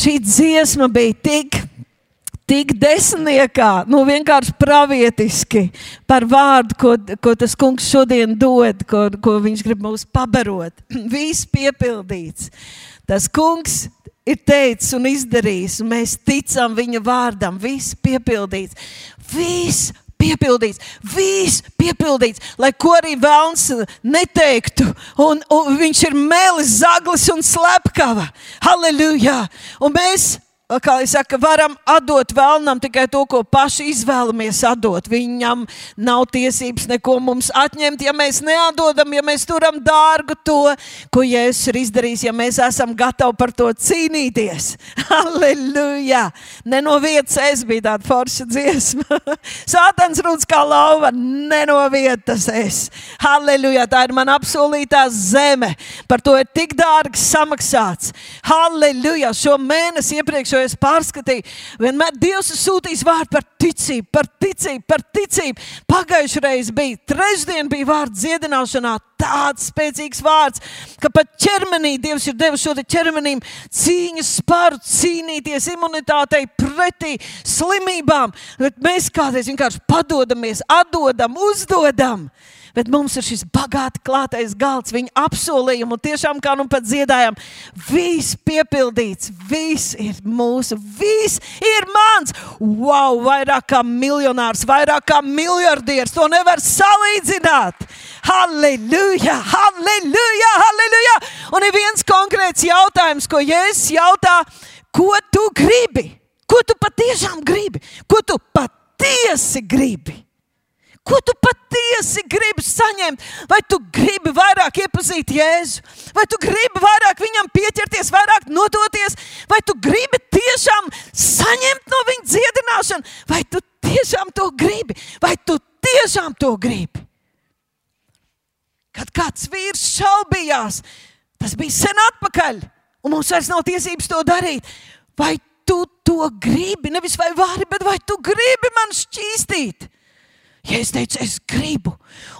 šī dziesma bija tik tik desmitniekā, nu vienkārši pravietiski par vārdu, ko, ko tas kungs šodien dod, ko, ko viņš grib mums pabarot. Viss piepildīts. Tas kungs ir teicis un izdarījis, un mēs ticam viņa vārdam. Viss piepildīts. Viss piepildīts, viss piepildīts, lai ko arī vēlns neteiktu. Un, un viņš ir mēlis, zaglis un slepkava. Halleluja! Un mēs kā jau saka, varam atdot vēlnam tikai to, ko paši izvēlamies atdot. Viņam nav tiesības neko mums atņemt, ja mēs neatdodam, ja mēs turam dārgu to, ko Jēzus ir izdarījis, ja mēs esam gatavi par to cīnīties. Halleluja! Ne no vietas es biju tāda forša dziesma. Sātans rūc kā lauva, ne no vietas es. Halleluja! Tā ir man apsolītā zeme. Par to ir tik dārgi samaksāts. Halleluja! Šo mēnesi iepriekš es pārskatīju, vienmēr Dievs ir sūtījis vārdu par ticību, par ticību, par ticību. Pagājušajā reizē bija trešdien, bija vārds dziedināšanā. Tāds spēcīgs vārds, ka pat ķermenī Dievs ir devis šo ķermenim cīņas spāru, cīnīties imunitātei pretī slimībām. Bet mēs kādreiz vienkārši padodamies, atdodam, uzdodam. Bet mums ir šis bagāti klātais galds, viņa apsolījumi, un tiešām, kā nu pat dziedājām, viss piepildīts, viss ir mūsu, viss ir mans. Wow, vairāk kā miljonārs, vairāk kā miljardieris, to nevar salīdzināt. Halleluja, halleluja, halleluja! Un ir viens konkrēts jautājums, ko Jēzus jautā, ko tu gribi? Ko tu patiešām gribi? Ko tu patiesi gribi? Ko tu patiesi gribi saņemt? Vai tu gribi vairāk iepazīt Jēzu, vai tu gribi vairāk viņam pieķerties, vairāk nodoties, vai tu gribi tiešām saņemt no viņa dziedināšanu, vai tu tiešām to gribi, vai tu tiešām to gribi? Kad kāds vīrs šaubījās, tas bija sen atpakaļ, un mums vairs nav tiesības to darīt. Vai tu to gribi? Nevis vai vari, bet vai tu gribi man šķīstīt? Ja es teicu, es gribu,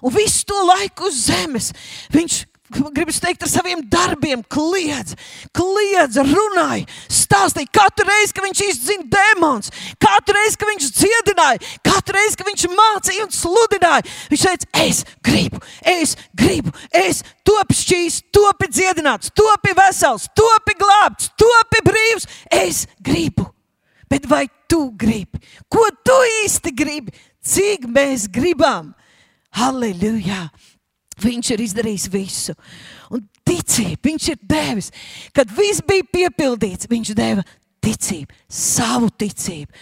un visu to laiku uz zemes viņš gribas teikt, ar saviem darbiem kliedz, kliedz, runāja, stāstīja katru reizi, kad viņš izdzina demons, katru reizi, kad viņš dziedināja, katru reizi, kad viņš mācīja un sludināja. Viņš teica, es gribu, es gribu, es topi šķīs, topi dziedināts, topi vesels, topi glābts, topi brīvs. Es gribu, bet vai tu gribi? Ko tu īsti gribi? Cik mēs gribam. Halleluja! Viņš ir izdarījis visu. Un ticība, viņš ir devis. Kad viss bija piepildīts, viņš deva ticību, savu ticību,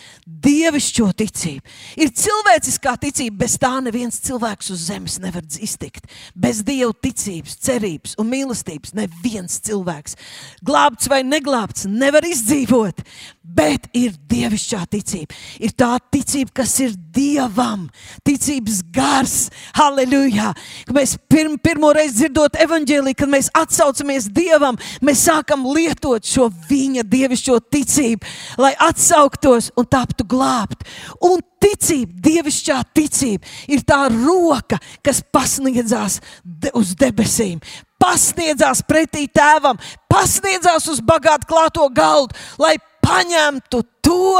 dievišķo ticību. Ir cilvēciskā ticība, bez tā neviens cilvēks uz zemes nevar iztikt. Bez dieva ticības, cerības un mīlestības neviens cilvēks, glābts vai neglābts, nevar izdzīvot. Bet ir dievišķā ticība. Ir tā ticība, kas ir dievam, ticības gars. Halleluja! Kad mēs pirm, pirmo reizi dzirdot evaņģēlī, kad mēs atsaucamies dievam, mēs sākam lietot šo viņa dievišķo ticību, lai atsauktos un taptu glābt. Un ticība, dievišķā ticība, ir tā roka, kas pasniedzās de uz debesīm, pasniedzās pretī tēvam, pasniedzās uz bagātu klāto galdu, lai paņemtu to,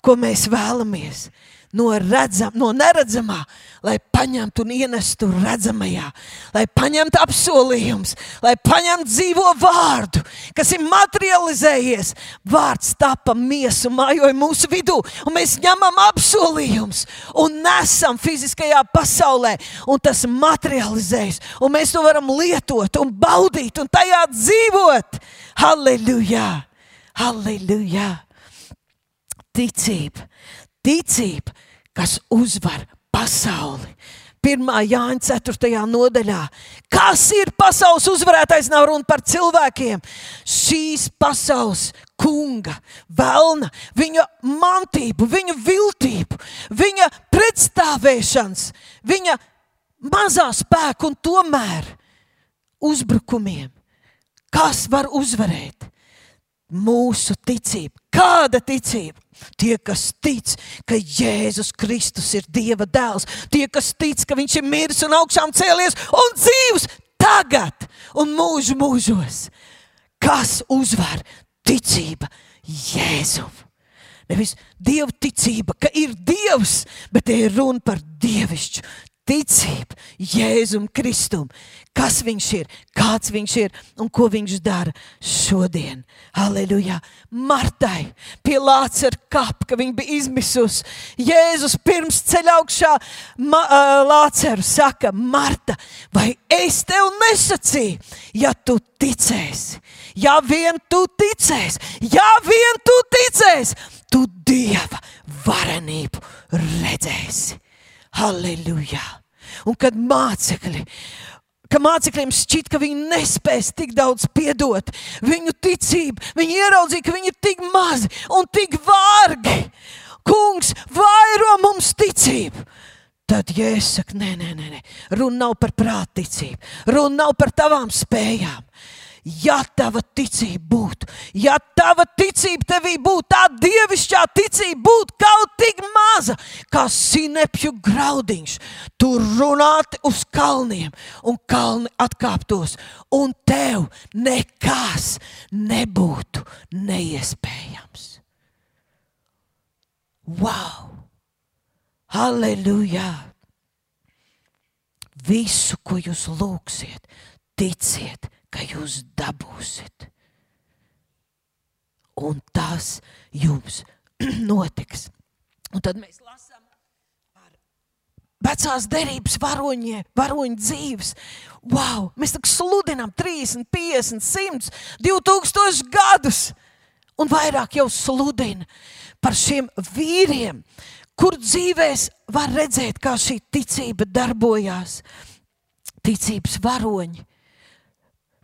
ko mēs vēlamies. No, redzam, no neredzamā, lai paņemtu un ienestu redzamajā, lai paņemtu apsolījumus, lai paņemtu dzīvo vārdu, kas ir materializējies. Vārds tapa miesu, mājoja mūsu vidū, un mēs ņemam apsolījumus un nesam fiziskajā pasaulē, un tas materializējas, un mēs to varam lietot un baudīt un tajā dzīvot. Halleluja! Halleluja! Ticība, ticība, kas uzvar pasauli. 1. Jāņa 4. nodaļā. Kas ir pasaules uzvarētājs? Nav runa par cilvēkiem. Šīs pasaules kunga, vēlna, viņa mantību, viņa viltību, viņa pretstāvēšanas, viņa mazā spēka un tomēr uzbrukumiem. Kas var uzvarēt? Mūsu ticība. Kāda ticība? Tie, kas tic, ka Jēzus Kristus ir Dieva dēls, tie, kas tic, ka Viņš ir miris un augšām cēlies un dzīvs tagad un mūžu mūžos. Kas uzvar? Ticība. Jēzum. Nevis dievu ticība, ka ir dievs, bet te ir runa par dievišķu ticību Jēzum Kristum. Kas viņš ir, kāds viņš ir un ko viņš dara šodien. Halleluja! Martai pie Lācara kapa, ka viņa bija izmisusi. Jēzus pirms ceļa augšā ma, uh, Lācaru saka, Marta, vai es tev nesacīju, ja tu ticēsi, ja vien tu ticēsi, ja vien tu ticēsi, tu Dieva varenību redzēsi. Halleluja! Un kad mācekļi ka mācekļiem šķiet, ka viņi nespēs tik daudz piedot. Viņu ticība, viņi ieraudzīja, ka viņi ir tik mazi un tik vārgi. Kungs, vairo mums ticību! Tad Jēzus saka, nē, nē, nē, runa nav par prātticību, runa nav par tavām spējām ja tava ticība būtu, ja tava ticība tevī būtu, tā dievišķā ticība būtu kaut tik maza, kā sinepju graudiņš, tur runāti uz kalniem, un kalni atkāptos, un tev nekas nebūtu neiespējams. Wow! Halleluja! Visu, ko jūs lūgsiet, ticiet, ka jūs dabūsiet. Un tas jums notiks. Un tad mēs lasām par vecās derības varoņiem, varoņu dzīves. Wow! Mēs tā sludinām 30, 50, 100, 2000 gadus. Un vairāk jau sludina par šiem vīriem, kur dzīvēs var redzēt, kā šī ticība darbojās. Ticības varoņi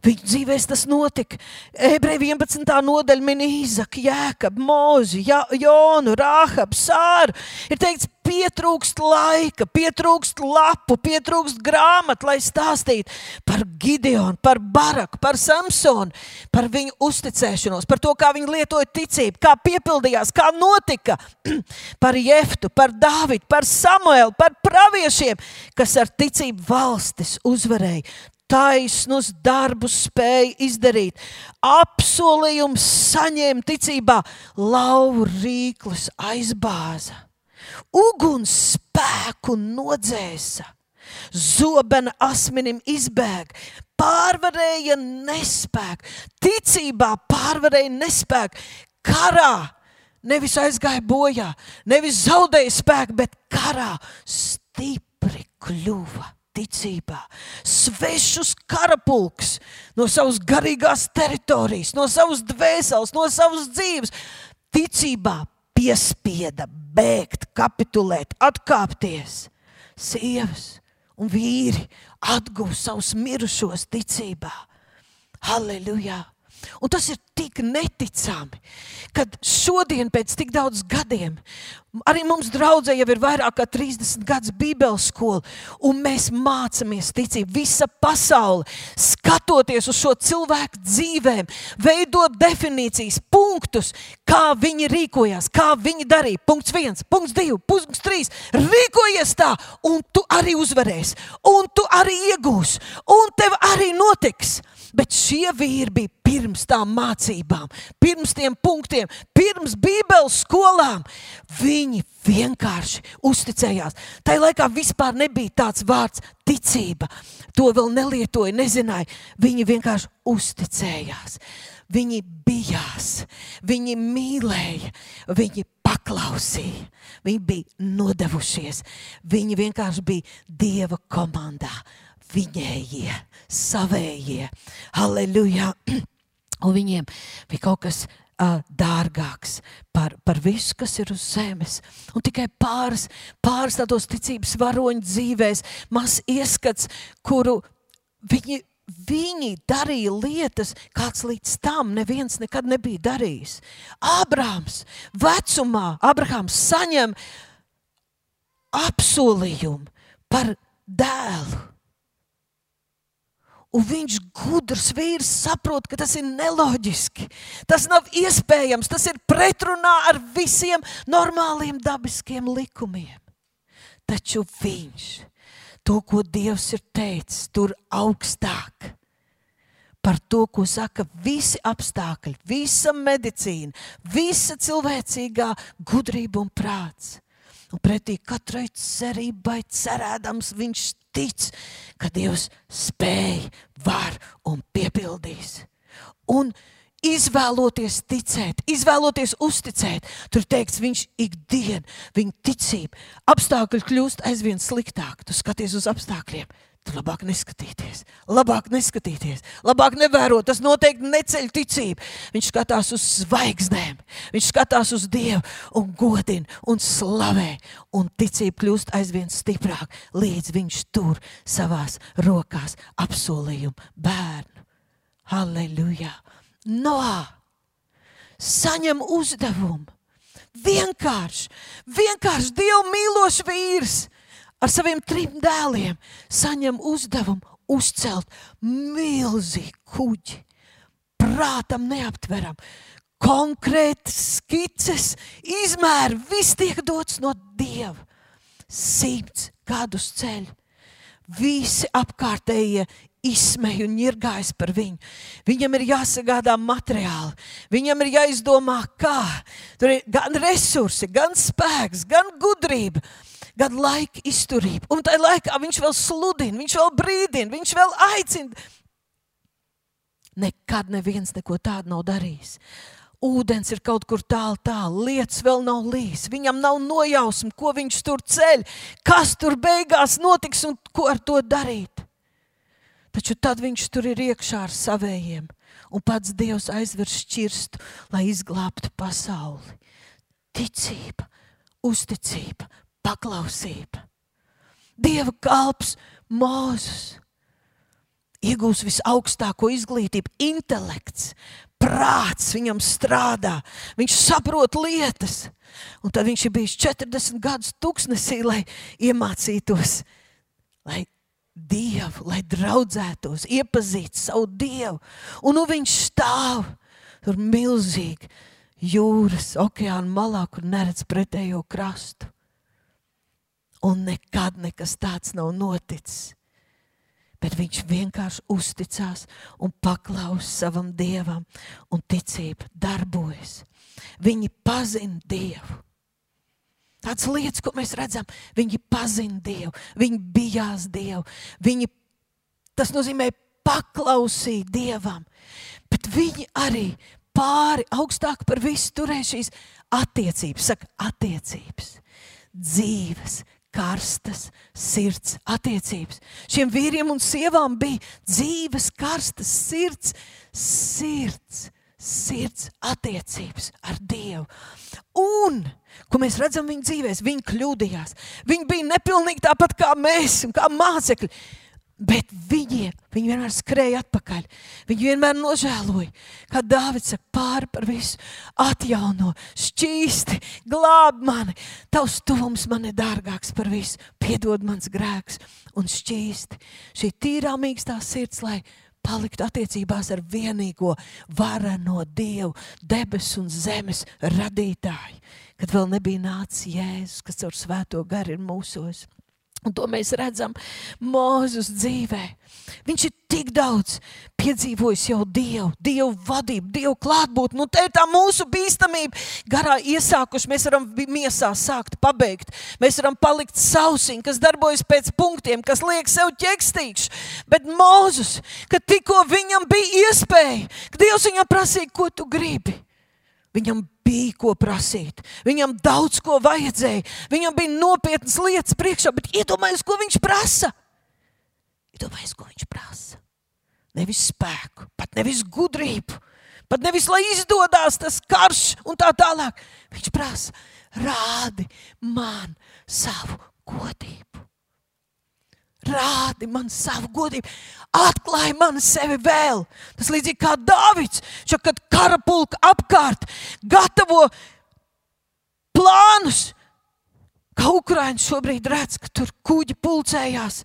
Viņu dzīvēs tas notika. Ebreju 11. nodaļa min Īzaku, Jēkabu, Mūzi, Jonu, Rāhabu, Sāru. Ir teikts, pietrūkst laika, pietrūkst lapu, pietrūkst grāmatu, lai stāstītu par Gideonu, par Baraku, par Samsonu, par viņu uzticēšanos, par to, kā viņi lietoja ticību, kā piepildījās, kā notika, par Jeftu, par Dāvidu, par Samuelu, par praviešiem, kas ar ticību valstis uzvarēja taisnus darbus spēja izdarīt. Apsolījums saņēma ticībā, lauva rīklis aizbāza, uguns spēku nodzēsa, zobena asmenim izbēga, pārvarēja nespēku, ticībā pārvarēja nespēku, karā. Nevis aizgāja bojā, nevis zaudēja spēku, bet karā stipri kļuva ticībā. Svešus karapulks no savas garīgās teritorijas, no savas dvēseles, no savas dzīves. Ticībā piespieda bēgt, kapitulēt, atkāpties. Sievas un vīri atguva savus mirušos ticībā. Halleluja! Un tas ir tik neticami, kad šodien, pēc tik daudz gadiem, arī mums draudzē jau ir vairāk kā 30 gadus Bībeles skola, un mēs mācāmies ticību. Visa pasaule, skatoties uz šo cilvēku dzīvēm, veidot definīcijas, punktus, kā viņi rīkojās, kā viņi darīja. Punkts viens, punkts divi, punkts trīs. Rīkojies tā, un tu arī uzvarēsi, un tu arī iegūsi, un tev arī notiks. Bet šie vīri bija pirms tām mācībām, pirms tiem punktiem, pirms Bībeles skolām. Viņi vienkārši uzticējās. Tā laikā vispār nebija tāds vārds ticība. To vēl nelietoja, nezināja. Viņi vienkārši uzticējās. Viņi bijās, viņi mīlēja, viņi paklausīja, viņi bija nodevušies. Viņi vienkārši bija Dieva komandā viņējie, savējie. Halleluja! Un viņiem bija kaut kas uh, dārgāks par, par visu, kas ir uz zemes. Un tikai pāris, pāris tādos ticības varoņu dzīvēs, mazs ieskats, kuru viņi, viņi darīja lietas, kāds līdz tam neviens nekad nebija darījis. Ābrāms vecumā, Abrahams saņem apsolījumu par dēlu. Un viņš, gudrs vīrs, saprot, ka tas ir neloģiski. Tas nav iespējams, tas ir pretrunā ar visiem normāliem dabiskiem likumiem. Taču viņš to, ko Dievs ir teicis, tur augstāk par to, ko saka visi apstākļi, visa medicīna, visa cilvēcīgā gudrība un prāts. Un pretī katrai cerībai cerēdams viņš tic, ka Dievs spēj, var un piepildīs. Un izvēloties ticēt, izvēloties uzticēt, tur teikts, viņš ikdienu, viņa ticība, apstākļi kļūst aizvien sliktāk. Tu skaties uz apstākļiem, Tur labāk neskatīties, labāk neskatīties, labāk nevērot. Tas noteikti neceļ ticību. Viņš skatās uz zvaigznēm, viņš skatās uz Dievu un godina un slavē. Un ticība kļūst aizvien stiprāka, līdz viņš tur savās rokās apsolījumu bērnu. Halleluja! Noā! Saņem uzdevumu! Vienkārši, vienkārši Dievu mīlošs vīrs! Ar saviem trim dēliem saņem uzdevumu uzcelt milzīgu kuģi. Prātam neaptveram, konkrēti skices, izmēri, viss tiek dots no Dieva. Simts gadus ceļu. Visi apkārtējie izsmeja un ņirgājas par viņu. Viņam ir jāsagādā materiāli, viņam ir jāizdomā, kā. Tur ir gan resursi, gan spēks, gan gudrība gan laika izturību. Un tajā laikā viņš vēl sludina, viņš vēl brīdina, viņš vēl aicina. Nekad neviens neko tādu nav darījis. Ūdens ir kaut kur tālu, tālu, lietas vēl nav līs. Viņam nav nojausma, ko viņš tur ceļ, kas tur beigās notiks un ko ar to darīt. Taču tad viņš tur ir iekšā ar savējiem, un pats Dievs aizver šķirstu, lai izglābtu pasauli. Ticība, uzticība, paklausība. Dieva kalps Mozus iegūs visaugstāko izglītību, intelekts, prāts viņam strādā, viņš saprot lietas. Un tad viņš ir bijis 40 gadus tūkstnesī, lai iemācītos, lai dievu, lai draudzētos, iepazītu savu dievu. Un nu viņš stāv tur milzīgi jūras, okeāna malā, kur neredz pretējo krastu un nekad nekas tāds nav noticis. Bet viņš vienkārši uzticās un paklausās savam dievam, un ticība darbojas. Viņi pazina dievu. Tādas lietas, ko mēs redzam, viņi pazina dievu, viņi bijās dievu. Viņi, tas nozīmē paklausīt dievam, bet viņi arī pāri augstāk par visu turēja šīs attiecības, saka, attiecības, dzīves, karstas sirds attiecības. Šiem vīriem un sievām bija dzīves, karstas sirds, sirds, sirds attiecības ar Dievu. Un, ko mēs redzam viņa dzīvēs, viņi kļūdījās. Viņi bija nepilnīgi tāpat kā mēs, kā mācekļi. Bet viņi, viņi vienmēr skrēja atpakaļ. Viņi vienmēr nožēloja, kā Dārvids saka, pāri par visu, atjauno, šķīsti, glāb mani. Tavs tuvums man ir dārgāks par visu, piedod mans grēks un šķīsti. Šī tīrā mīkstā sirds, lai paliktu attiecībās ar vienīgo vareno Dievu, debesu un zemes radītāju, kad vēl nebija nācis Jēzus, kas caur svēto garu ir mūsos. Un to mēs redzam Mozus dzīvē. Viņš ir tik daudz piedzīvojis jau Dievu, Dievu vadību, Dievu klātbūtni. Nu, tā ir tā mūsu bīstamība. Garā iesākuši mēs varam miesā sākt, pabeigt. Mēs varam palikt sausiņi, kas darbojas pēc punktiem, kas liek sev ķekstīgs. Bet Mozus, kad tikko viņam bija iespēja, ka Dievs viņam prasīja, ko tu gribi. Viņam bija ko prasīt, viņam daudz ko vajadzēja, viņam bija nopietnas lietas priekšā, bet iedomājieties, ko viņš prasa. Iedomājieties, ko viņš prasa. Nevis spēku, pat nevis gudrību, pat nevis lai izdodas tas karš un tā tālāk. Viņš prasa, rādi man savu godību. Rādi man savu godību, atklāj man sevi vēl. Tas līdzīgi kā Dāvids, šo, kad karapulka apkārt gatavo plānus. Kā Ukraiņš šobrīd redz, ka tur kuģi pulcējās,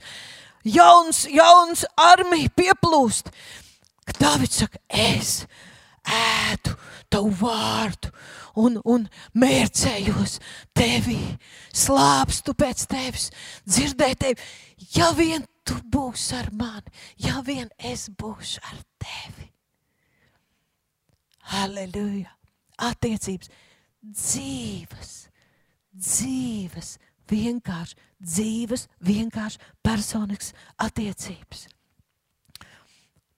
jauns, jauns armija pieplūst. Kad Dāvids saka, es ēdu tavu vārdu un, un mērcējos tevī, slāpstu pēc tevis, dzirdēt tevi. Ja vien tu būsi ar mani, ja vien es būšu ar tevi. Halleluja! Attiecības dzīves, dzīves, vienkārši dzīves, vienkārši personisks attiecības.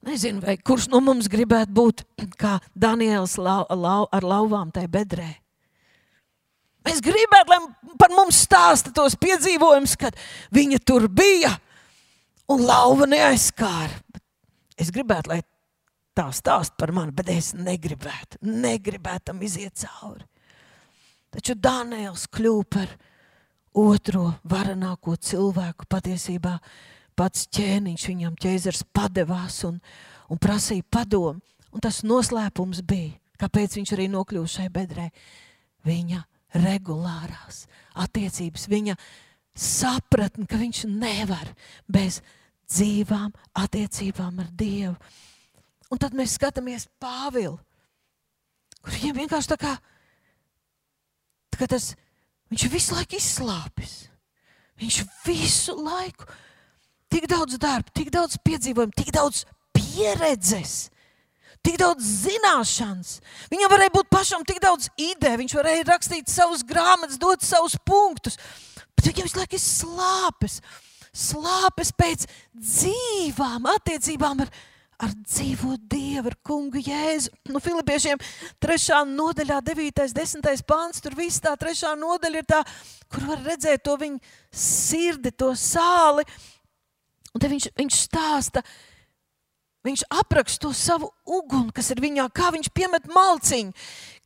Nezinu, vai kurš no mums gribētu būt kā Daniels lau, lau, ar lauvām tajā bedrē. Mēs gribētu, lai par mums stāsta tos piedzīvojumus, kad viņa tur bija un lauva neaizskāra. Es gribētu, lai tā stāsta par mani, bet es negribētu, negribētu tam iziet cauri. Taču Daniels kļūpa par otro varenāko cilvēku patiesībā pats ķēniņš viņam ķēzars padevās un, un prasīja padomu. Un tas noslēpums bija, kāpēc viņš arī nokļuva šai bedrē. Viņa regulārās attiecības, viņa sapratne, ka viņš nevar bez dzīvām attiecībām ar Dievu. Un tad mēs skatāmies Pāvilu, kur viņam vienkārši tā kā, tā kā tas, viņš visu laiku izslāpis. Viņš visu laiku tik daudz darba, tik daudz piedzīvojumu, tik daudz pieredzes. Tik daudz zināšanas. Viņam varēja būt pašam tik daudz ideju, viņš varēja rakstīt savus grāmatas, dot savus punktus. Bet viņam visu laiku ir slāpes, slāpes pēc dzīvām attiecībām ar, ar dzīvo Dievu, ar kungu Jēzu. Nu, Filipiešiem 3. nodaļā, 9. un 10. pāns, tur viss tā trešā nodaļa ir tā, kur var redzēt to viņa sirdi, to sāli. Un te viņš, viņš stāsta, viņš apraksta to savu uguni, kas ir viņā, kā viņš piemet malciņu,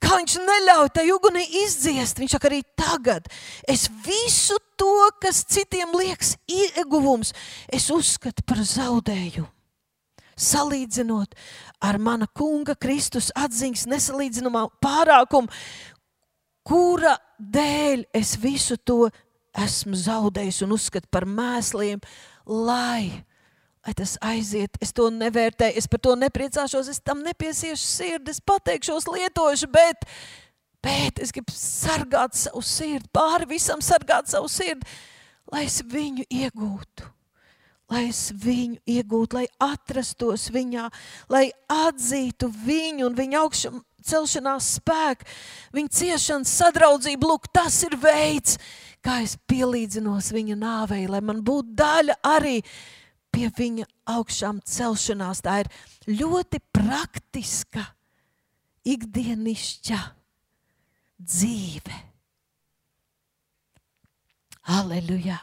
kā viņš neļauj tai ugunī izdziest. Viņš saka, arī tagad es visu to, kas citiem liekas ieguvums, es uzskatu par zaudējumu. Salīdzinot ar mana kunga Kristus atziņas nesalīdzinamā pārākumu, kura dēļ es visu to esmu zaudējis un uzskatu par mēsliem, lai, lai tas aiziet. Es to nevērtēju, es par to nepriecāšos, es tam nepiesiešu sirdi, es pateikšos, lietošu, bet, bet es gribu sargāt savu sirdi, pāri visam sargāt savu sirdi, lai es viņu iegūtu. Lai es viņu iegūtu, lai atrastos viņā, lai atzītu viņu un viņa augšumu celšanās spēku, viņa ciešanas sadraudzību. Lūk, tas ir veids, kā es pielīdzinos viņa nāvei, lai man būtu daļa arī pie viņa augšām celšanās. Tā ir ļoti praktiska, ikdienišķa dzīve. Aleluja!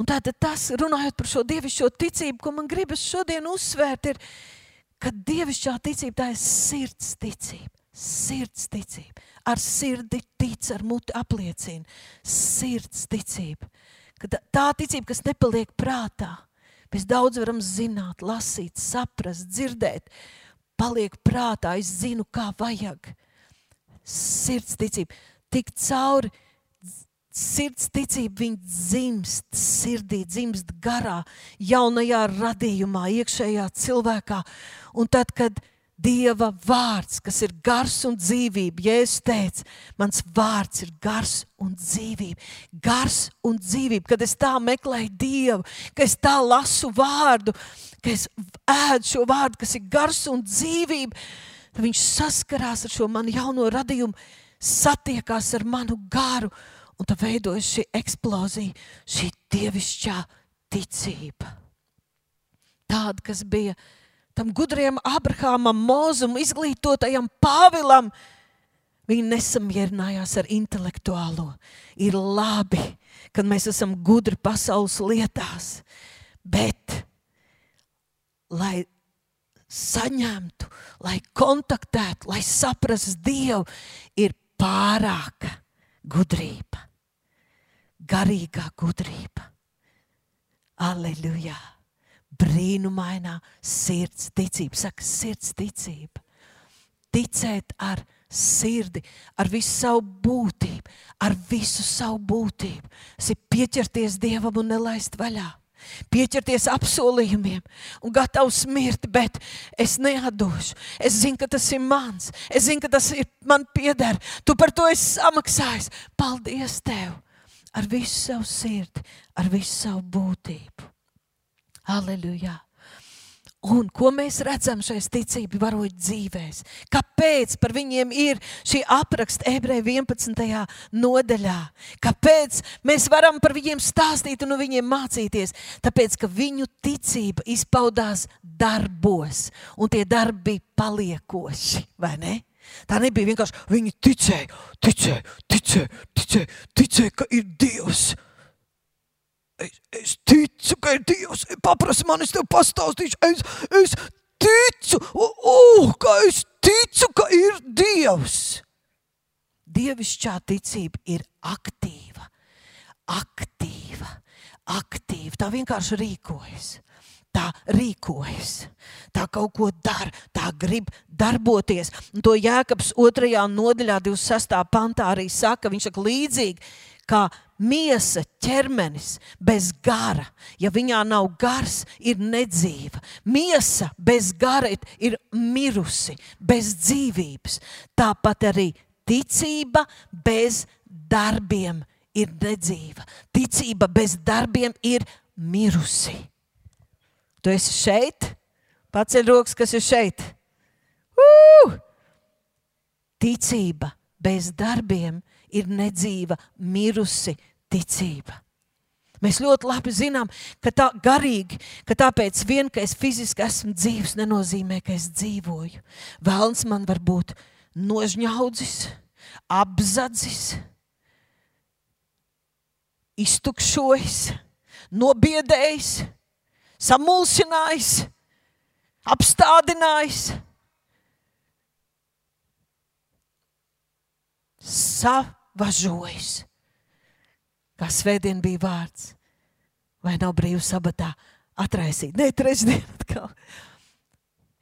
Un tātad tas, runājot par šo dievišķo ticību, ko man gribas šodien uzsvērt, ir, ka dievišķā ticība tā ir sirds ticība. Sirds ticība ar sirdi tic, ar muti apliecina. Sirds ticība. Tā ticība, kas nepaliek prātā. Mēs daudz varam zināt, lasīt, saprast, dzirdēt. Paliek prātā, es zinu, kā vajag. Sirds ticība. Tik cauri sirds ticība, viņa dzimst sirdī, dzimst garā, jaunajā radījumā, iekšējā cilvēkā. Un tad, kad Dieva vārds, kas ir gars un dzīvība. Jēzus teica, mans vārds ir gars un dzīvība. Gars un dzīvība, kad es tā meklēju Dievu, ka es tā lasu vārdu, ka es ēdu šo vārdu, kas ir gars un dzīvība, tad viņš saskarās ar šo manu jauno radījumu, satiekās ar manu garu, un tā veidojas šī eksplozija, šī dievišķā ticība. Tāda, kas bija tam gudriem Abrahamam, Mozum, izglītotajam Pāvilam, viņi nesamierinājās ar intelektuālo. Ir labi, kad mēs esam gudri pasaules lietās, bet lai saņemtu, lai kontaktētu, lai saprastu Dievu, ir pārāka gudrība, garīgā gudrība. Aleluja! Brīnumainā sirds ticība. Saka, sirds ticība. Ticēt ar sirdi, ar visu savu būtību, ar visu savu būtību. Tas ir pieķerties Dievam un nelaist vaļā. pieķerties apsolījumiem un gatavs mirt, bet es neatdošu. Es zinu, ka tas ir mans, es zinu, ka tas ir man pieder. Tu par to esi samaksājis. Paldies tev! Ar visu savu sirdi, ar visu savu būtību. Aleluja! Un ko mēs redzam šajās ticību varoņu dzīvēs? Kāpēc par viņiem ir šī apraksta ebreju 11. nodaļā? Kāpēc mēs varam par viņiem stāstīt un no viņiem mācīties? Tāpēc, ka viņu ticība izpaudās darbos, un tie darbi bija paliekoši, vai ne? Tā nebija vienkārši viņi ticēja, ticēja, ticēja, ticēja, ticēja ka ir Dievs. Es, es ticu, ka ir Dievs. Paprasti man, es tev pastāstīšu. Es, es ticu, uh, ka es ticu, ka ir Dievs. Dievišķā ticība ir aktīva, aktīva, aktīva. Tā vienkārši rīkojas. Tā rīkojas, tā kaut ko dara, tā grib darboties. Un to Jēkabs 2. nodaļā, 26. pantā arī saka, viņš saka līdzīgi, kā miesa, ķermenis bez gara, ja viņā nav gars, ir nedzīva. Miesa bez gara ir, ir mirusi, bez dzīvības. Tāpat arī ticība bez darbiem ir nedzīva. Ticība bez darbiem ir mirusi. Tu esi šeit, paceļ rokas, kas ir šeit. Uh! Ticība bez darbiem ir nedzīva, mirusi ticība. Mēs ļoti labi zinām, ka tā garīgi, ka tāpēc vien, ka es fiziski esmu dzīves, nenozīmē, ka es dzīvoju. Vēlns man var būt nožņaudzis, apzadzis, iztukšojis, nobiedējis, samulsinājis, apstādinājis. Savažojis kā svētdien bija vārds. Vai nav brīvs sabatā atraisīt? Nē, trešdien atkal.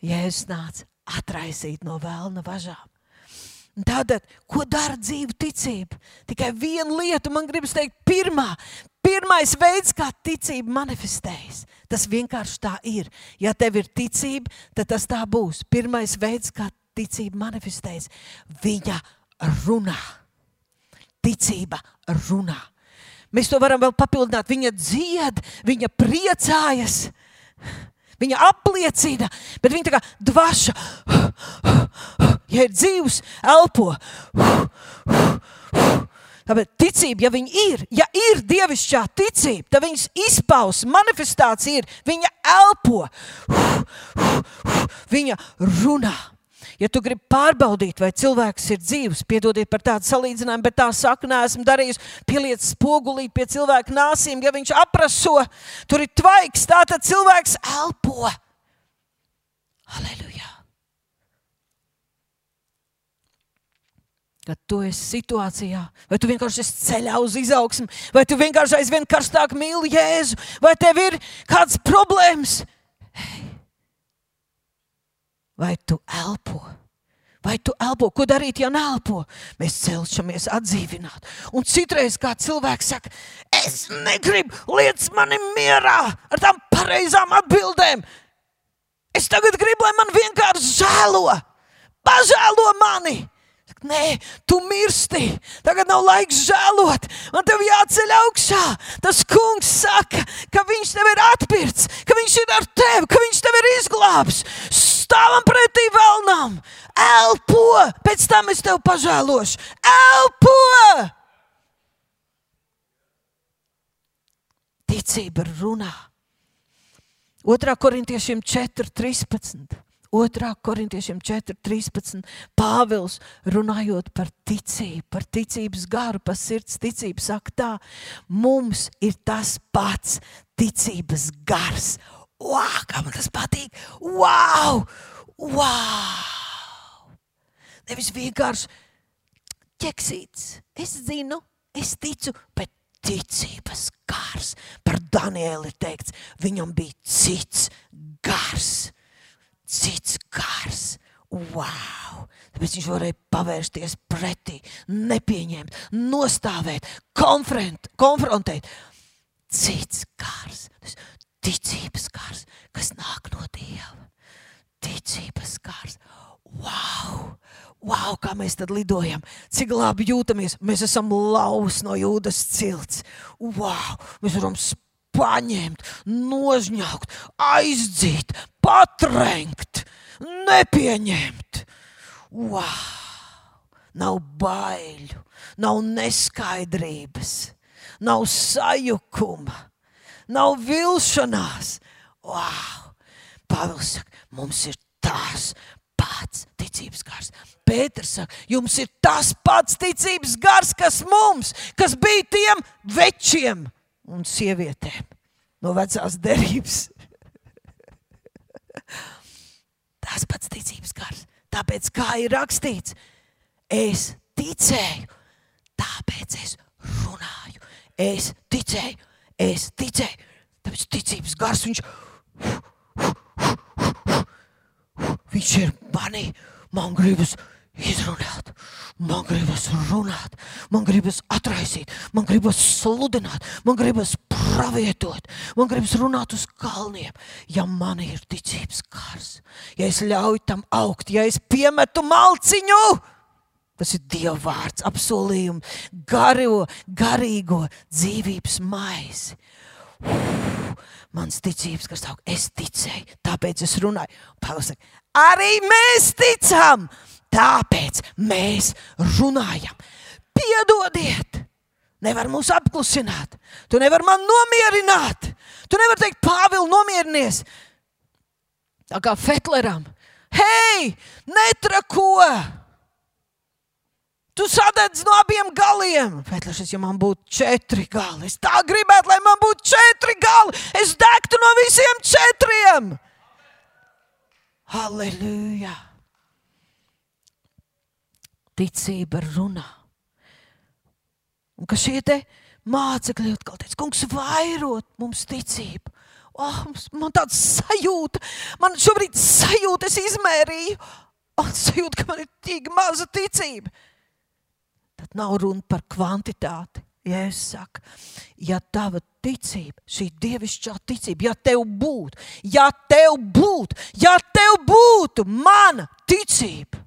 Jēzus nāca atraisīt no vēlna važām. Tātad, ko dara dzīve ticība? Tikai viena lieta, man gribas teikt, pirmā, pirmais veids, kā ticība manifestējas. Tas vienkārši tā ir. Ja tev ir ticība, tad tas tā būs. Pirmais veids, kā ticība manifestējas, viņa runā. Ticība runā. Mēs to varam vēl papildināt. Viņa dzied, viņa priecājas, viņa apliecina, bet viņa tā kā dvaša, ja ir dzīvs, elpo. Tāpēc ticība, ja viņa ir, ja ir dievišķā ticība, tad viņas izpausme, manifestācija ir, viņa elpo, viņa runā. Ja tu gribi pārbaudīt, vai cilvēks ir dzīves, piedodiet par tādu salīdzinājumu, bet tā saka, neesmu darījis, pieliec spogulīt pie cilvēka nāsīm, ja viņš apraso, tur ir tvaiks, tā tad cilvēks elpo. Aleluja! Kad tu esi situācijā, vai tu vienkārši esi ceļā uz izaugsmu, vai tu vienkārši aizvien karstāk mīli Jēzu, vai tev ir kādas problēmas. Hey, vai tu elpo? Vai tu elpo? Ko darīt, ja neelpo? Mēs cenšamies atdzīvināt. Un citreiz kā cilvēks saka, es negribu, liec mani mierā ar tām pareizām atbildēm. Es tagad gribu, lai man vienkārši žēlo, pažēlo mani. Nē, tu mirsti. Tagad nav laiks žēlot. Man tev jāceļ augšā. Tas kungs saka, ka viņš tev ir atpirkts, ka viņš ir ar tevi, ka viņš tev ir izglābs. Stāvam pretī vēlnām, elpo, pēc tam es tev pažēlošu. Elpo! Ticība runā. 2. korintiešiem 4.13. 2. korintiešiem 4.13. Pāvils runājot par ticību, par ticības garu, par sirds ticību, saka tā, mums ir tas pats ticības gars. Wow, kā man tas patīk! Wow! wow! Nevis vienkārši ķeksīts. Es zinu, es ticu, bet ticības gars. Par Danieli teikts, viņam bija cits gars cits kārs. Wow! Tāpēc viņš varēja pavērsties pretī, nepieņemt, nostāvēt, konfrontēt. cits gars, ticības gars, kas nāk no Dieva. Ticības gars. Wow! Wow, kā mēs tad lidojam, cik labi jūtamies. Mēs esam lausi no jūdas cilts. Wow, mēs varam paņemt, nožņaukt, aizdzīt, patrenkt, nepieņemt. Wow! Nav baiļu, nav neskaidrības, nav sajukuma, nav vilšanās. Wow! Pāvils saka, mums ir tās pats ticības gars. Pēters saka, jums ir tas pats ticības gars, kas mums, kas bija tiem večiem un sievietēm no vecās derības. Tas pats ticības gars. Tāpēc, kā ir rakstīts, es ticēju, tāpēc es runāju. Es ticēju, es ticēju. Tāpēc ticības gars viņš, viņš ir manī. Man gribas izrunāt, man gribas runāt, man gribas atraisīt, man gribas sludināt, man gribas pravietot, man gribas runāt uz kalniem. Ja man ir ticības kārs, ja es ļauju tam augt, ja es piemetu malciņu, tas ir Dieva vārds, apsolījumi, garo, garīgo dzīvības maizi. Uf, mans ticības, kas aug, es ticēju, tāpēc es runāju. Pāvils saka, arī mēs ticam! Tāpēc mēs runājam. Piedodiet! Nevar mūs apklusināt. Tu nevari man nomierināt. Tu nevari teikt, Pāvils, nomierinies. Tā kā Fetleram. Hei, netrako! Tu sadedz no abiem galiem. Fetlers, ja man būtu četri gali, es tā gribētu, lai man būtu četri gali. Es degtu no visiem četriem. Halleluja! Ticība runā. Un ka šie mācekļi atkal teica, kungs, vairot mums ticību. Oh, man tāds sajūta, man šobrīd sajūta, es izmērīju, un sajūta, ka man ir tik maza ticība. Tad nav runa par kvantitāti. Ja es saku, ja tava ticība, šī dievišķā ticība, ja tev būtu, ja tev būtu, ja tev būtu mana ticība,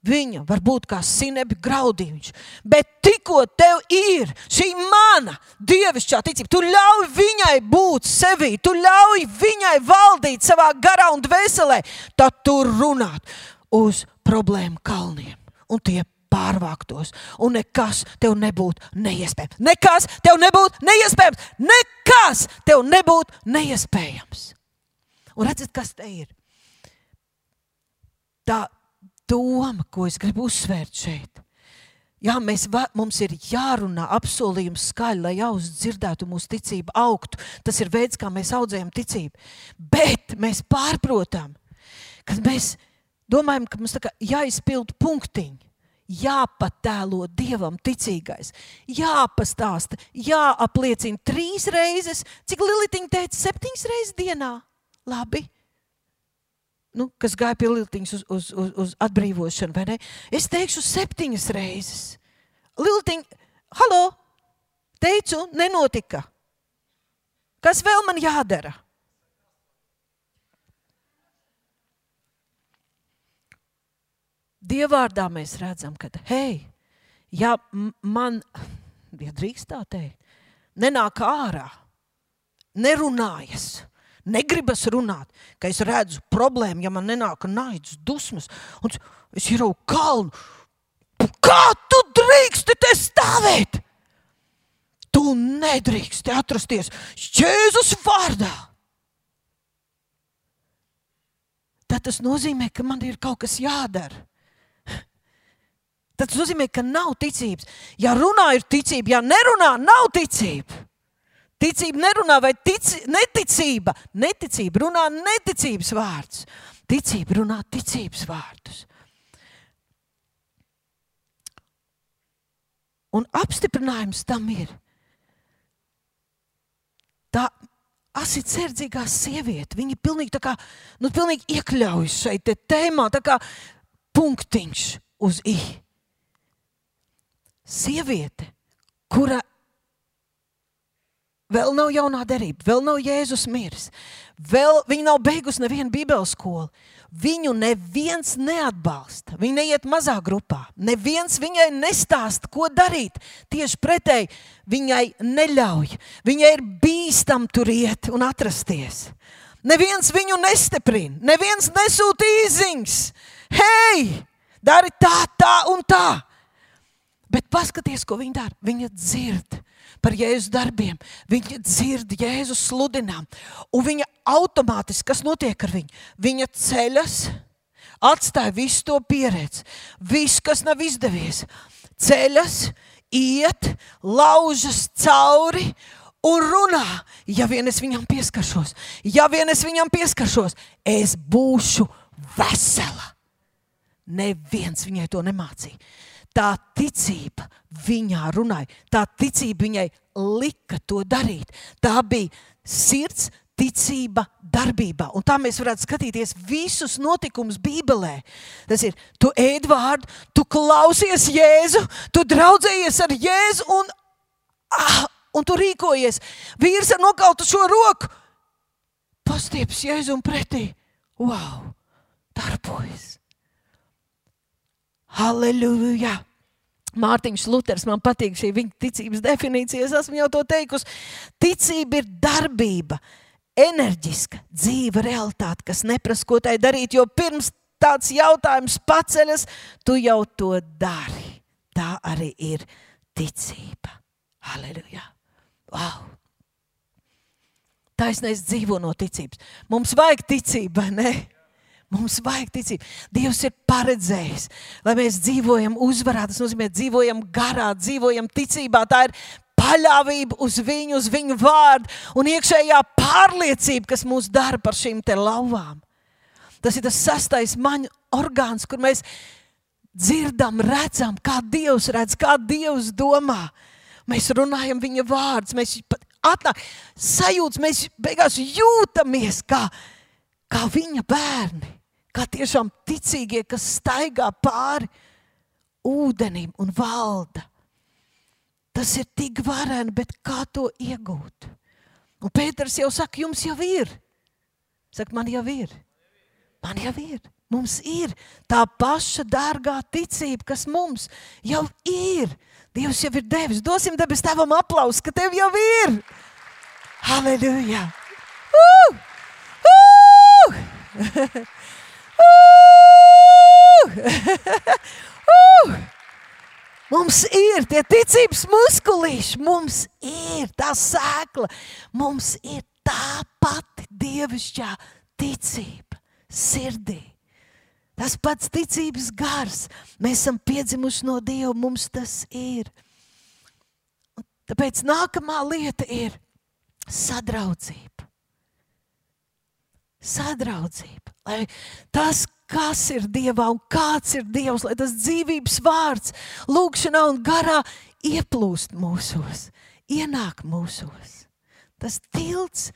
Viņa var būt kā sinebi graudījums, bet tikko tev ir šī mana dievišķā ticība, tu ļauj viņai būt sevī, tu ļauj viņai valdīt savā garā un dvēselē, tad tu runāt uz problēmu kalniem un tie pārvāktos, un nekas tev nebūtu neiespējams. Nekas tev nebūtu neiespējams. Nekas tev nebūtu neiespējams. Un redziet, kas te ir? Tā doma, ko es gribu uzsvērt šeit. Jā, mēs, va, mums ir jārunā apsolījums skaļi, lai auss dzirdētu mūsu ticību, augtu. Tas ir veids, kā mēs audzējam ticību. Bet mēs pārprotam, ka mēs domājam, ka mums jāizpild punktiņi. Jāpatēlo dievam ticīgais, jāpastāsta, jāapliecina trīs reizes, cik Lilitiņa teica, septiņas reizes dienā. Labi, nu, kas gāja pie Liltiņas uz, uz, uz, uz atbrīvošanu, vai ne? Es teikšu septiņas reizes. Liltiņa, halo, teicu, nenotika. Kas vēl man jādara? Dievvvārdā mēs redzam, ka, hei, ja man, ja drīkst tā teikt, nenāk ārā, nerunājas, negribas runāt, ka es redzu problēmu, ja man nenāk naids, dusmas, un es ieraugu kalnu. Kā tu drīksti te stāvēt? Tu nedrīksti atrasties Jēzus vārdā. Tad tas nozīmē, ka man ir kaut kas jādara. Tas nozīmē, ka nav ticības. Ja runā, ir ticība, ja nerunā, nav ticība. Ticība nerunā, vai tic, neticība, neticība runā neticības vārdus. Ticība runā ticības vārdus. Un apstiprinājums tam ir. Tā asitsardzīgā sieviete, viņa pilnīgi, kā, nu, pilnīgi iekļaujas šeit tēmā, tā kā punktiņš uz i. Sieviete, kura vēl nav jaunā derība, vēl nav Jēzus miris, vēl viņa nav beigusi nevienu Bībeles skolu. Viņu neviens neatbalsta. Viņa neiet mazā grupā. Neviens viņai nestāsta, ko darīt. Tieši pretēji, viņai neļauj. Viņai ir bīstam tur iet un atrasties. Neviens viņu nestiprina, neviens nesūta īziņas. Hei, dari tā, tā un tā! Bet paskatieties, ko viņi dara. Viņa dzird par Jēzus darbiem, viņa dzird Jēzus sludinām, un viņa automātiski, kas notiek ar viņu? Viņa ceļas, atstāja visu to pieredzi, visu, kas nav izdevies, ceļas, iet, laužas cauri un runā. Ja vien es viņam pieskaršos, ja vien es viņam pieskaršos, es būšu vesela. Neviens viņai to nemācīja. Tā ticība viņā runāja, tā ticība viņai lika to darīt. Tā bija sirds ticība darbībā. Un tā mēs varētu skatīties visus notikumus Bībelē. Tas ir, tu ēd vārdu, tu klausies Jēzu, tu draudzējies ar Jēzu un, ah, un tu rīkojies. Vīrs ar nokautu šo roku pastieps Jēzu un pretī. Wow! Darbojas! Halleluja! Mārtiņš Luters, man patīk šī viņa ticības definīcija. Es esmu jau to teikusi. Ticība ir darbība, enerģiska, dzīva realitāte, kas neprasa, ko tai darīt. Jo pirms tāds jautājums paceļas, tu jau to dari. Tā arī ir ticība. Halleluja! Wow! Taisnais dzīvo no ticības. Mums vajag ticību, vai ne? Mums vajag ticību. Dievs ir paredzējis, lai mēs dzīvojam uzvarā. Tas nozīmē, dzīvojam garā, dzīvojam ticībā. Tā ir paļāvība uz viņu, uz viņu vārdu un iekšējā pārliecība, kas mūs dara par šīm lauvām. Tas ir tas sastais maņu orgāns, kur mēs dzirdam, redzam, kā Dievs redz, kā Dievs domā. Mēs runājam viņa vārdus, mēs atnāk, sajūtas, mēs beigās jūtamies kā, kā viņa bērni kā tiešām ticīgie, kas staigā pāri ūdenim un valda. Tas ir tik vareni, bet kā to iegūt? Un Pēters jau saka, jums jau ir. Saka, man jau ir. Man jau ir. Mums ir tā paša dārgā ticība, kas mums jau ir. Dievs jau ir devis. Dosim debes tavam aplausu, ka tev jau ir. Halleluja! Uh! Uh! Uh! Mums ir tie ticības muskulīši, mums ir tā sēkla, mums ir tā pati dievišķā ticība sirdī. Tas pats ticības gars, mēs esam piedzimuši no Dieva, mums tas ir. Tāpēc nākamā lieta ir sadraudzība. Sadraudzība. Lai tas, kas ir Dievā un kāds ir Dievs, lai tas dzīvības vārds, lūgšanā un garā ieplūst mūsos, ienāk mūsos. Tas tilts,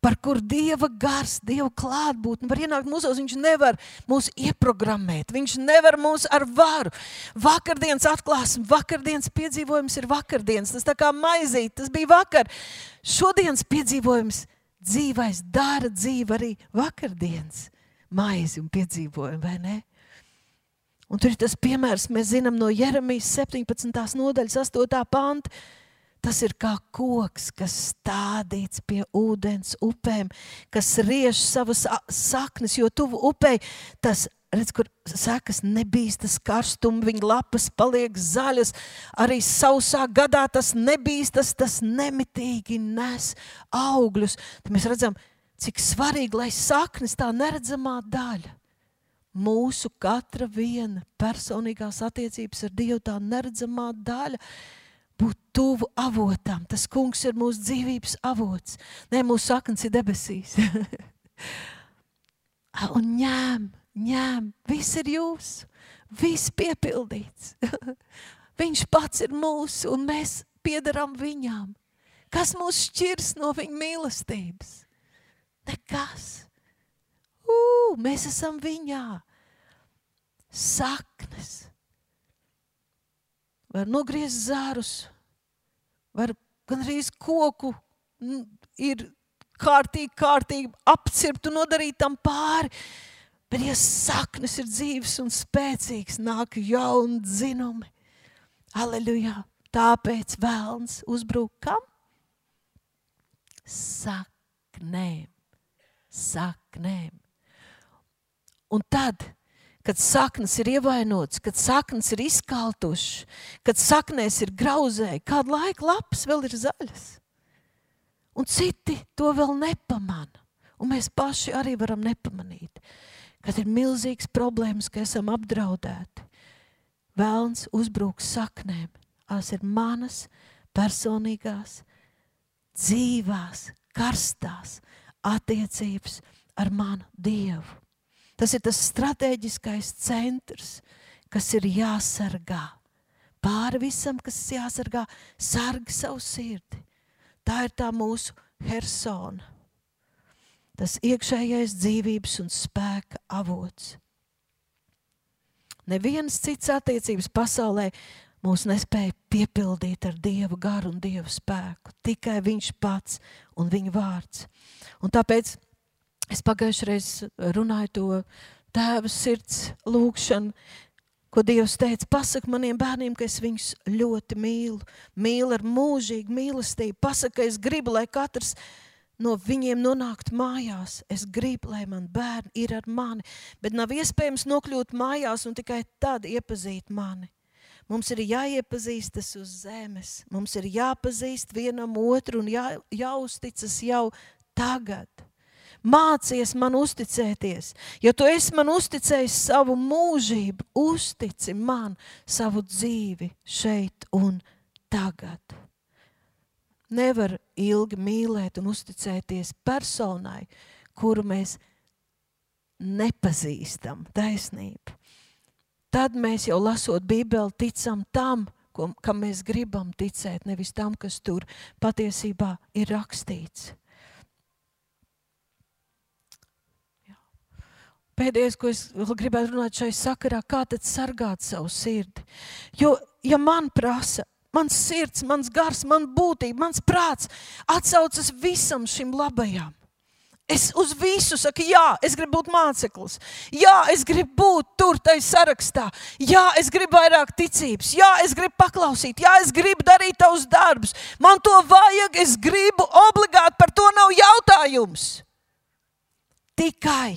par kur Dieva gars, Dieva klātbūtne var ienākt mūsos, viņš nevar mūs ieprogrammēt, viņš nevar mūs ar varu. Vakardienas atklāsme, vakardienas piedzīvojums ir vakardienas, tas tā kā maizīt, tas bija vakar. Šodienas piedzīvojums dzīvais dara dzīvi arī vakardienas maizi un piedzīvojumu, vai ne? Un tur ir tas piemērs, mēs zinām no Jeremijas 17. nodaļas 8. panta. Tas ir kā koks, kas stādīts pie ūdens upēm, kas riež savas saknes, jo tuvu upei tas redz, kur sekas nebīstas karstums, viņa lapas paliek zaļas. Arī sausā gadā tas nebīstas, tas nemitīgi nes augļus. Tad mēs redzam, cik svarīgi, lai saknes tā neredzamā daļa, mūsu katra viena personīgās attiecības ar Dievu, tā neredzamā daļa, būt tuvu avotam. Tas kungs ir mūsu dzīvības avots. Nē, mūsu saknes ir debesīs. Un ņem, ņem, viss ir jūsu, viss piepildīts. Viņš pats ir mūsu, un mēs piedarām viņām. Kas mūs šķirs no viņa mīlestības? Nekas. Ugh, mēs esam viņā. Saknes. Var nogriezt zārus, var gan arī koku ir kārtīgi, kārtīgi apcirpt un nodarīt tam pāri. Bet, ja saknes ir dzīves un spēcīgas, nāk jauni dzinumi. Aleluja! Tāpēc vēlns uzbruk kam? Saknēm. Saknēm. Un tad, kad saknes ir ievainotas, kad saknes ir izkaltušas, kad saknēs ir grauzēji, kādu laiku lapas vēl ir zaļas. Un citi to vēl nepamana. Un mēs paši arī varam nepamanīt, kad ir milzīgs problēmas, ka esam apdraudēti. Vēlns uzbruks saknēm. Tās ir manas personīgās, dzīvās, karstās attiecības ar manu Dievu. Tas ir tas strateģiskais centrs, kas ir jāsargā. Pāri visam, kas jāsargā, sargi savu sirdi. Tā ir tā mūsu persona. Tas iekšējais dzīvības un spēka avots. Neviens cits attiecības pasaulē mūs nespēja piepildīt ar Dieva garu un Dieva spēku. Tikai Viņš pats un Viņa vārds. Un tāpēc es pagājušajā reizē runāju to tēva sirds lūgšanu, ko Dievs teica, pasaka maniem bērniem, ka es viņus ļoti mīlu, mīlu ar mūžīgu mīlestību. Pasaka, ka es gribu, lai katrs no viņiem nonāktu mājās. Es gribu, lai man bērni ir ar mani, bet nav iespējams nokļūt mājās un tikai tad iepazīt mani. Mums ir jāiepazīstas uz zemes, mums ir jāpazīst vienam otru un jā, jāuzticas jau tagad. Mācies man uzticēties. Ja tu esi man uzticējis savu mūžību, uztici man savu dzīvi šeit un tagad. Nevar ilgi mīlēt un uzticēties personai, kuru mēs nepazīstam. Taisnība tad mēs jau lasot Bībeli ticam tam, ko, kam mēs gribam ticēt, nevis tam, kas tur patiesībā ir rakstīts. Jā. Pēdējais, ko es gribētu runāt šai sakarā, kā tad sargāt savu sirdi. Jo, ja man prasa, mans sirds, mans gars, man būtība, mans prāts atsaucas visam šim labajam, Es uz visu saku, jā, es gribu būt māceklis. Jā, es gribu būt tur, tajā sarakstā. Jā, es gribu vairāk ticības. Jā, es gribu paklausīt. Jā, es gribu darīt tavus darbus. Man to vajag, es gribu obligāti, par to nav jautājums. Tikai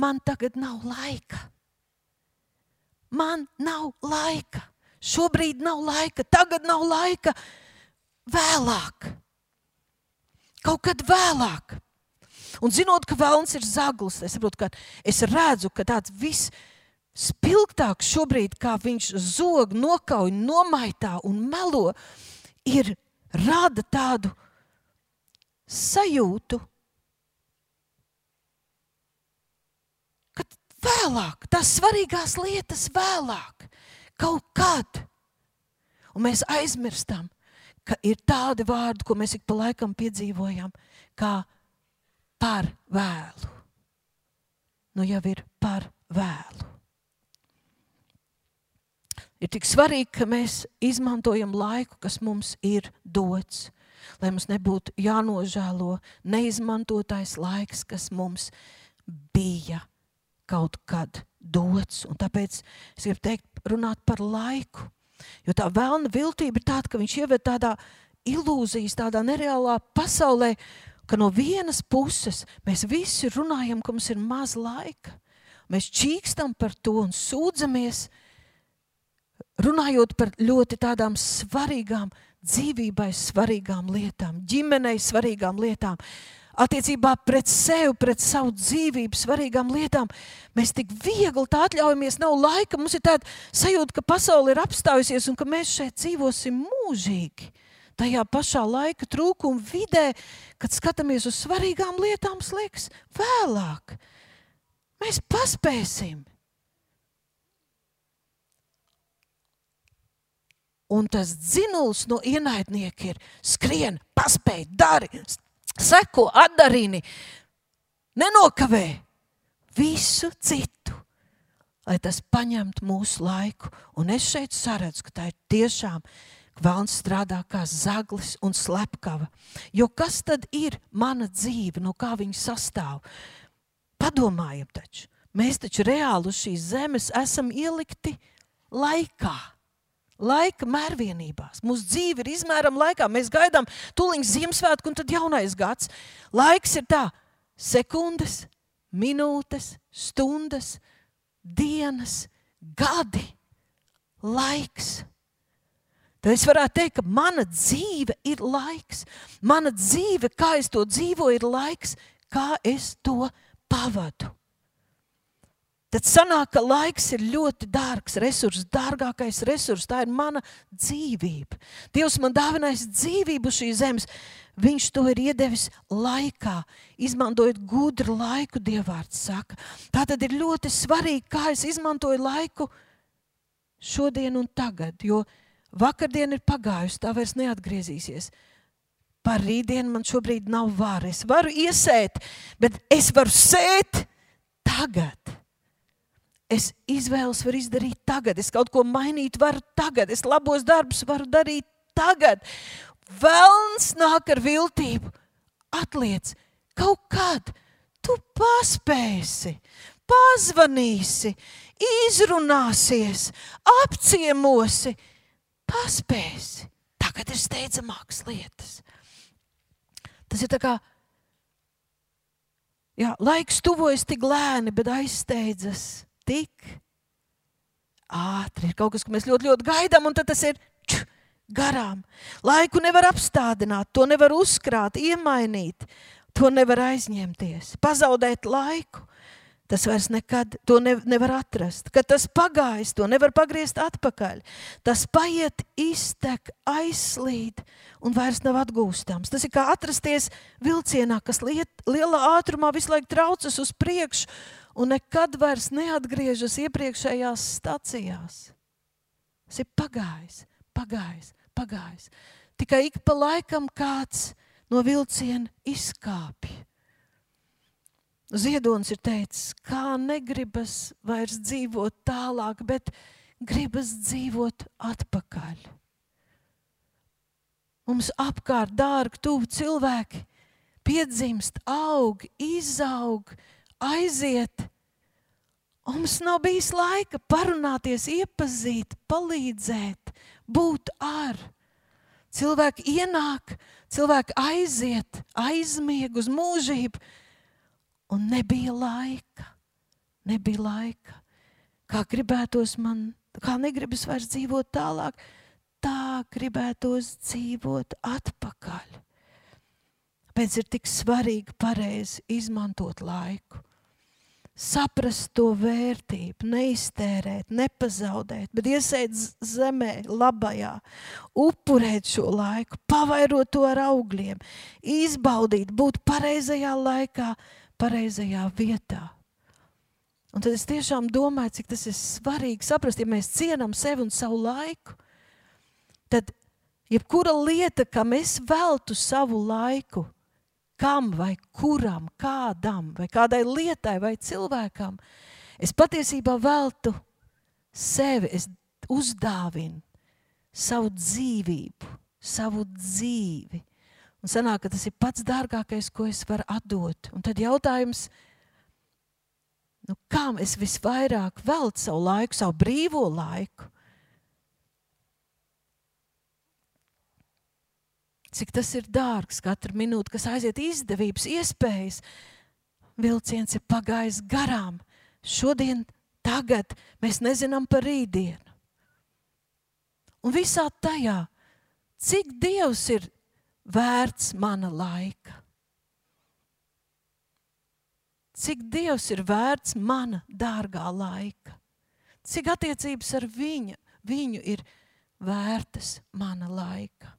man tagad nav laika. Man nav laika. Šobrīd nav laika, tagad nav laika. Vēlāk kaut kad vēlāk. Un zinot, ka vēlams ir zaglis, es, saprotu, es redzu, ka tāds viss spilgtāks šobrīd, kā viņš zog, nokauj, nomaitā un melo, ir rada tādu sajūtu, ka vēlāk, tās svarīgās lietas vēlāk, kaut kad, un mēs aizmirstam, ka ir tādi vārdi, ko mēs ik pa laikam piedzīvojam, kā par vēlu. Nu jau ir par vēlu. Ir tik svarīgi, ka mēs izmantojam laiku, kas mums ir dots, lai mums nebūtu jānožēlo neizmantotais laiks, kas mums bija kaut kad dots. Un tāpēc es gribu teikt, runāt par laiku Jo tā vēlna viltība ir tāda, ka viņš ieved tādā ilūzijas, tādā nereālā pasaulē, ka no vienas puses mēs visi runājam, ka mums ir maz laika. Mēs čīkstam par to un sūdzamies, runājot par ļoti tādām svarīgām, dzīvībai svarīgām lietām, ģimenei svarīgām lietām attiecībā pret sevi, pret savu dzīvību, svarīgām lietām. Mēs tik viegli tā atļaujamies, nav laika. Mums ir tāda sajūta, ka pasaule ir apstājusies un ka mēs šeit dzīvosim mūžīgi. Tajā pašā laika trūkuma vidē, kad skatāmies uz svarīgām lietām, liekas, vēlāk mēs paspēsim. Un tas dzinuls no ienaidnieka ir skrien, paspēj, dari, seko, atdarini, nenokavē visu citu, lai tas paņemtu mūsu laiku. Un es šeit saredzu, ka tā ir tiešām Vēlns strādā kā zaglis un slepkava. Jo kas tad ir mana dzīve, no kā viņa sastāv? Padomājam, taču. mēs taču reāli uz šīs zemes esam ielikti laikā. Laika mērvienībās. Mūsu dzīve ir izmērama laikā. Mēs gaidām tuliņu Ziemassvētku un tad jaunais gads. Laiks ir tā, sekundes, minūtes, stundas, dienas, gadi, laiks. Tad es varētu teikt, ka mana dzīve ir laiks. Mana dzīve, kā es to dzīvoju, ir laiks, kā es to pavadu. Tad sanāk, ka laiks ir ļoti dārgs resurs, dārgākais resurs. Tā ir mana dzīvība. Dievs man dāvinājis dzīvību šīs zemes. Viņš to ir iedevis laikā, izmantojot gudru laiku, Dievārds saka. Tā tad ir ļoti svarīgi, kā es izmantoju laiku šodien un tagad, jo vakardiena ir pagājusi, tā vairs neatgriezīsies. Par rītdienu man šobrīd nav vara. Es varu iesēt, bet es varu sēt tagad. Es izvēles varu izdarīt tagad, es kaut ko mainīt varu tagad, es labos darbus varu darīt tagad. Velns nāk ar viltību, atliec kaut kad. Tu paspēsi, pazvanīsi, izrunāsies, apciemosi, paspēsi. Tagad ir steidzamākas lietas. Tas ir tā kā jā, laiks tuvojas tik lēni, bet aizsteidzas tik ātri. Ir kaut kas, ko mēs ļoti, ļoti gaidām, un tas ir ču, garām. Laiku nevar apstādināt, to nevar uzkrāt, iemainīt, to nevar aizņemties, pazaudēt laiku. Tas vairs nekad to ne, nevar atrast. Kad tas pagājis, to nevar pagriezt atpakaļ. Tas paiet, iztek, aizslīd un vairs nav atgūstams. Tas ir kā atrasties vilcienā, kas liet, lielā ātrumā visu laiku traucas uz priekšu un nekad vairs neatgriežas iepriekšējās stacijās. Tas ir pagājis, pagājis, pagājis. Tikai ik pa laikam kāds no vilciena izkāpj Ziedonis ir teicis, kā negribas vairs dzīvot tālāk, bet gribas dzīvot atpakaļ. Mums apkārt dārgi tuvu cilvēki piedzimst, aug, izaug, aiziet. Un mums nav bijis laika parunāties, iepazīt, palīdzēt, būt ar. Cilvēki ienāk, cilvēki aiziet, aizmieg uz mūžību un nebija laika. Nebija laika. Kā gribētos man, kā negribas vairs dzīvot tālāk, tā gribētos dzīvot atpakaļ. Pēc ir tik svarīgi pareizi izmantot laiku. Saprast to vērtību, neiztērēt, nepazaudēt, bet iesēt zemē, labajā, upurēt šo laiku, pavairot to ar augļiem, izbaudīt, būt pareizajā laikā, pareizajā vietā. Un tad es tiešām domāju, cik tas ir svarīgi saprast, ja mēs cienām sevi un savu laiku. Tad jebkura lieta, kam es veltu savu laiku, kam vai kuram, kādam, vai kādai lietai vai cilvēkam, es patiesībā veltu sevi, es uzdāvinu savu dzīvību, savu dzīvi Un sanāk, ka tas ir pats dārgākais, ko es varu atdot. Un tad jautājums, nu, kam es visvairāk veltu savu laiku, savu brīvo laiku? Cik tas ir dārgs, katra minūte, kas aiziet izdevības, iespējas. Vilciens ir pagājis garām. Šodien, tagad mēs nezinām par rītdienu. Un visā tajā, cik Dievs ir vērts mana laika? Cik Dievs ir vērts mana dārgā laika? Cik attiecības ar viņu, viņu ir vērtas mana laika?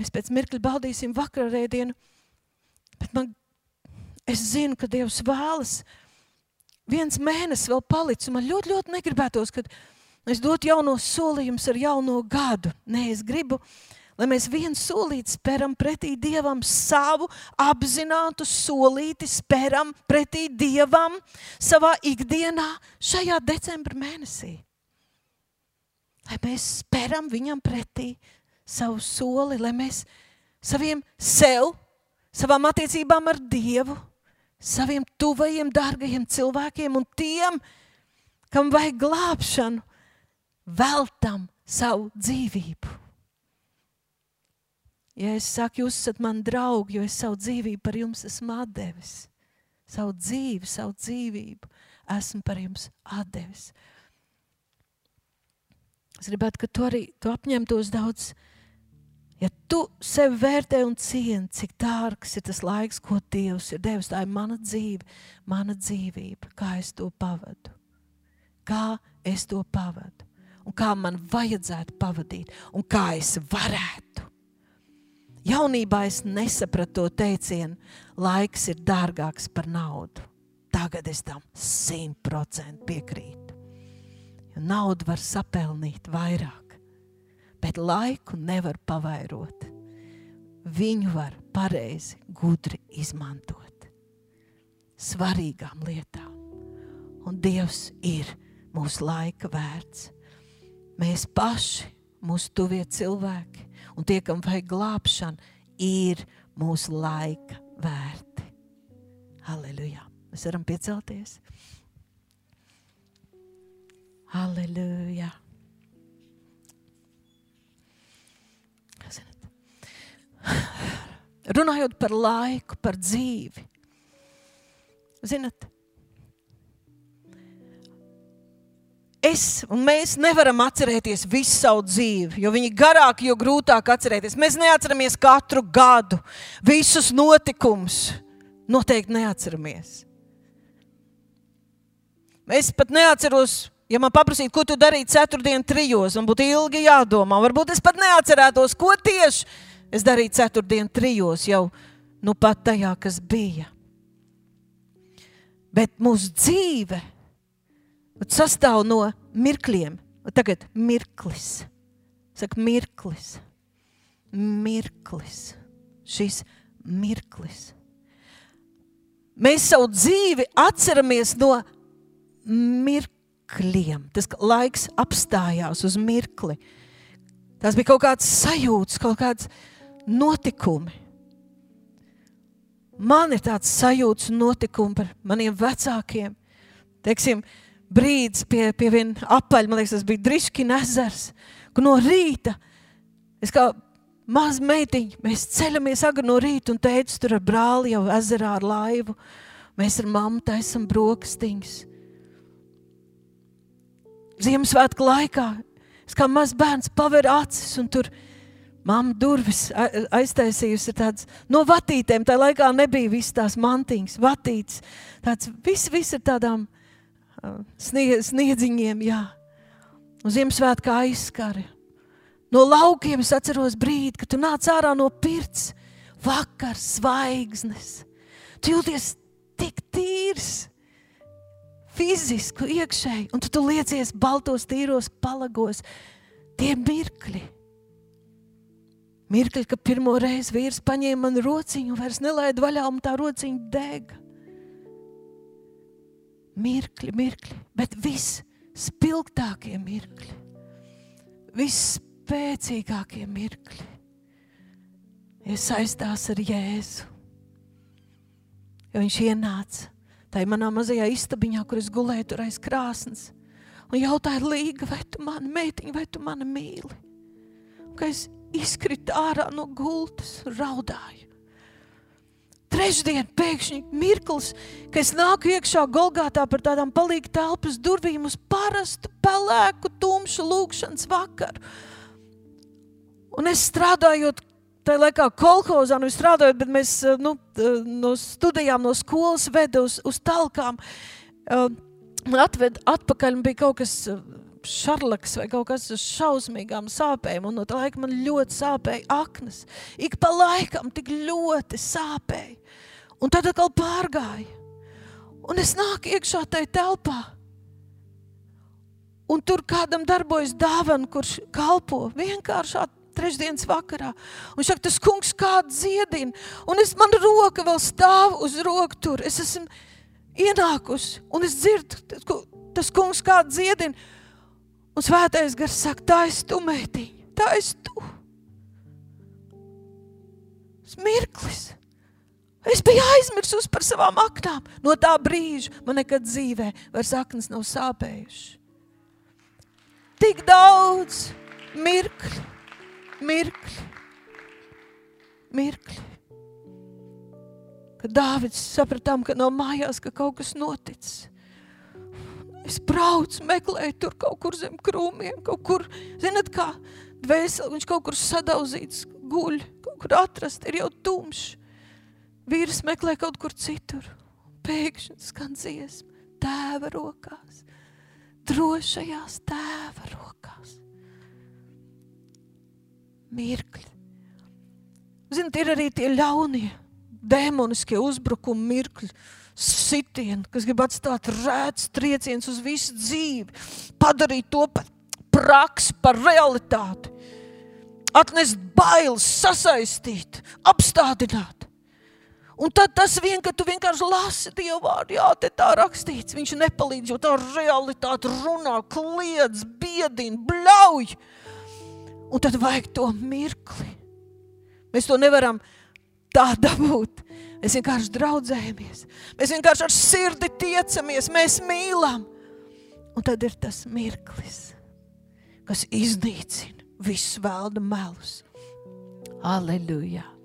Mēs pēc mirkļa baudīsim vakarēdienu, bet man, es zinu, ka Dievs vēlas viens mēnesis vēl palicis. Man ļoti, ļoti negribētos, kad Es dotu jaunos solījumus ar jauno gadu. Nē, es gribu, lai mēs vienu solīti speram pretī Dievam, savu apzinātu solīti speram pretī Dievam savā ikdienā šajā decembra mēnesī. Lai mēs speram viņam pretī savu soli, lai mēs saviem sev, savām attiecībām ar Dievu, saviem tuvajiem, dārgajiem cilvēkiem un tiem, kam vajag glābšanu, veltam savu dzīvību. Ja es saku, jūs esat mani draugi, jo es savu dzīvību par jums esmu devis, savu dzīvi, savu dzīvību esmu par jums devis. Es gribētu, ka tu arī tu apņemtos daudz. Ja tu sevi vērtē un cieni, cik dārgs ir tas laiks, ko Dievs ir devis, tā ir mana dzīve, mana dzīvība, kā es to pavadu. Kā es to pavadu, un kā man vajadzētu pavadīt, un kā es varētu. Jaunībā es nesapratu to teicienu, laiks ir dārgāks par naudu. Tagad es tam simtprocentīgi piekrītu. Jo naudu var sapelnīt vairāk, bet laiku nevar pavairot. Viņu var pareizi, gudri izmantot svarīgām lietām. Un Dievs ir mūsu laika vērts. Mēs paši, mūsu tuvie cilvēki, un tie, kam vajag glābšanu, ir mūsu laika vērti. Halleluja! Mēs varam piecelties. Halleluja! Runājot par laiku, par dzīvi. Zinat, es un mēs nevaram atcerēties visu savu dzīvi, jo viņi garāk, jo grūtāk atcerēties. Mēs neatceramies katru gadu, visus notikumus. Noteikti neatceramies. Es pat neatceros, ja man paprasītu, ko tu darīji ceturtdien, trijos, man būtu ilgi jādomā. Varbūt es pat neatcerētos, ko tieši es darīju ceturtdien, trijos, jau nu pat tajā, kas bija. Bet mūsu dzīve sastāv no mirkļiem. Tagad mirklis. Saka, mirklis. Mirklis. Šis mirklis. Mēs savu dzīvi atceramies no mirkļiem. Tas laiks apstājās uz mirkli. Tas bija kaut kāds sajūts, kaut kāds notikumi. Man ir tāds sajūts un notikumi par maniem vecākiem. Teiksim, brīdis pie, pie viena apaļa, man liekas, tas bija Driškina ezers, kur no rīta es kā maza meitiņa, mēs ceļamies agri no rīta un teicu, tur ar brāli jau ezerā ar laivu. Mēs ar mammu taisam brokastiņas. Ziemassvētku laikā es kā mazs bērns paveru acis un tur mamma durvis aiztaisījusi tādas no vatītēm. Tā laikā nebija visas tās mantiņas, vatītas. Tāds viss, viss ir tādām sniedziņiem, jā. Un Ziemassvētkā aizskari. No laukiem es atceros brīdi, kad tu nāc ārā no pirts, vakars, zvaigznes. Tu jūties tik tīrs, fiziski, iekšēji, un tu, tu liecies baltos, tīros palagos. Tie mirkļi. Mirkļi, kad pirmo reizi vīrs paņēma man rociņu vairs nelaida vaļā, un tā rociņa dega mirkļi, mirkļi, bet visspilgtākie mirkļi, visspēcīgākie mirkļi ir saistās ar Jēzu. Jo viņš ienāca tajā manā mazajā istabiņā, kur es gulēju tur aiz krāsnes, un jautāja, Līga, vai tu mani meitiņa, vai tu mani mīli? Un, ka es izkritu ārā no gultas, raudāju. Trešdien pēkšņi mirklis, kad es nāku iekšā Golgātā par tādām palīga telpas durvīm uz parastu, pelēku, tumšu lūkšanas vakaru. Un es strādājot tajā laikā kolhozā, nu strādājot, bet mēs eh, nu, eh, no studijām, no skolas vedu uz, uz talkām. Eh, atved atpakaļ bija kaut kas šarlaks vai kaut kas ar šausmīgām sāpēm, un no tā laika man ļoti sāpēja aknas. Ik pa laikam tik ļoti sāpēja. Un tad atkal pārgāja. Un es nāku iekšā tajā telpā. Un tur kādam darbojas dāvana, kurš kalpo vienkāršā trešdienas vakarā. Un saka, tas kungs kādu dziedina. Un es, man roka vēl stāv uz roku tur. Es esmu ienākusi un es dzirdu, tas kungs kādu dziedina. Un svētais gars saka, tā esi tu, mētiņa, tā esi tu. Tas mirklis. Es biju aizmirsus par savām aknām. No tā brīža man nekad dzīvē vairs aknas nav sāpējušas. Tik daudz mirkļu, mirkļu, mirkļu. Kad Dāvids sapratām, ka nav mājās, ka kaut kas noticis. Es braucu, meklēju tur kaut kur zem krūmiem, kaut kur, zinat, kā dvēseli, viņš kaut kur sadauzīts, guļ, kaut kur atrast, ir jau tumšs. Vīrs meklē kaut kur citur. Pēkšņi skan dziesma, tēva rokās, drošajās tēva rokās. Mirkļi. Ziniet, ir arī tie ļaunie, demoniskie uzbrukumi mirkļi, sitieni, kas grib atstāt rēts trieciens uz visu dzīvi, padarīt to par praksi, par realitāti, atnest bailes, sasaistīt, apstādināt. Un tad tas vien, ka tu vienkārši lasi Dievu vārdu, jā, te tā rakstīts, viņš nepalīdz, jo tā realitāte runā, kliedz, biedina, bļauj. Un tad vajag to mirkli. Mēs to nevaram tā dabūt. Mēs vienkārši draudzējamies. Mēs vienkārši ar sirdi tiecamies, mēs mīlam. Un tad ir tas mirklis, kas iznīcina visus velna melus. Aleluja!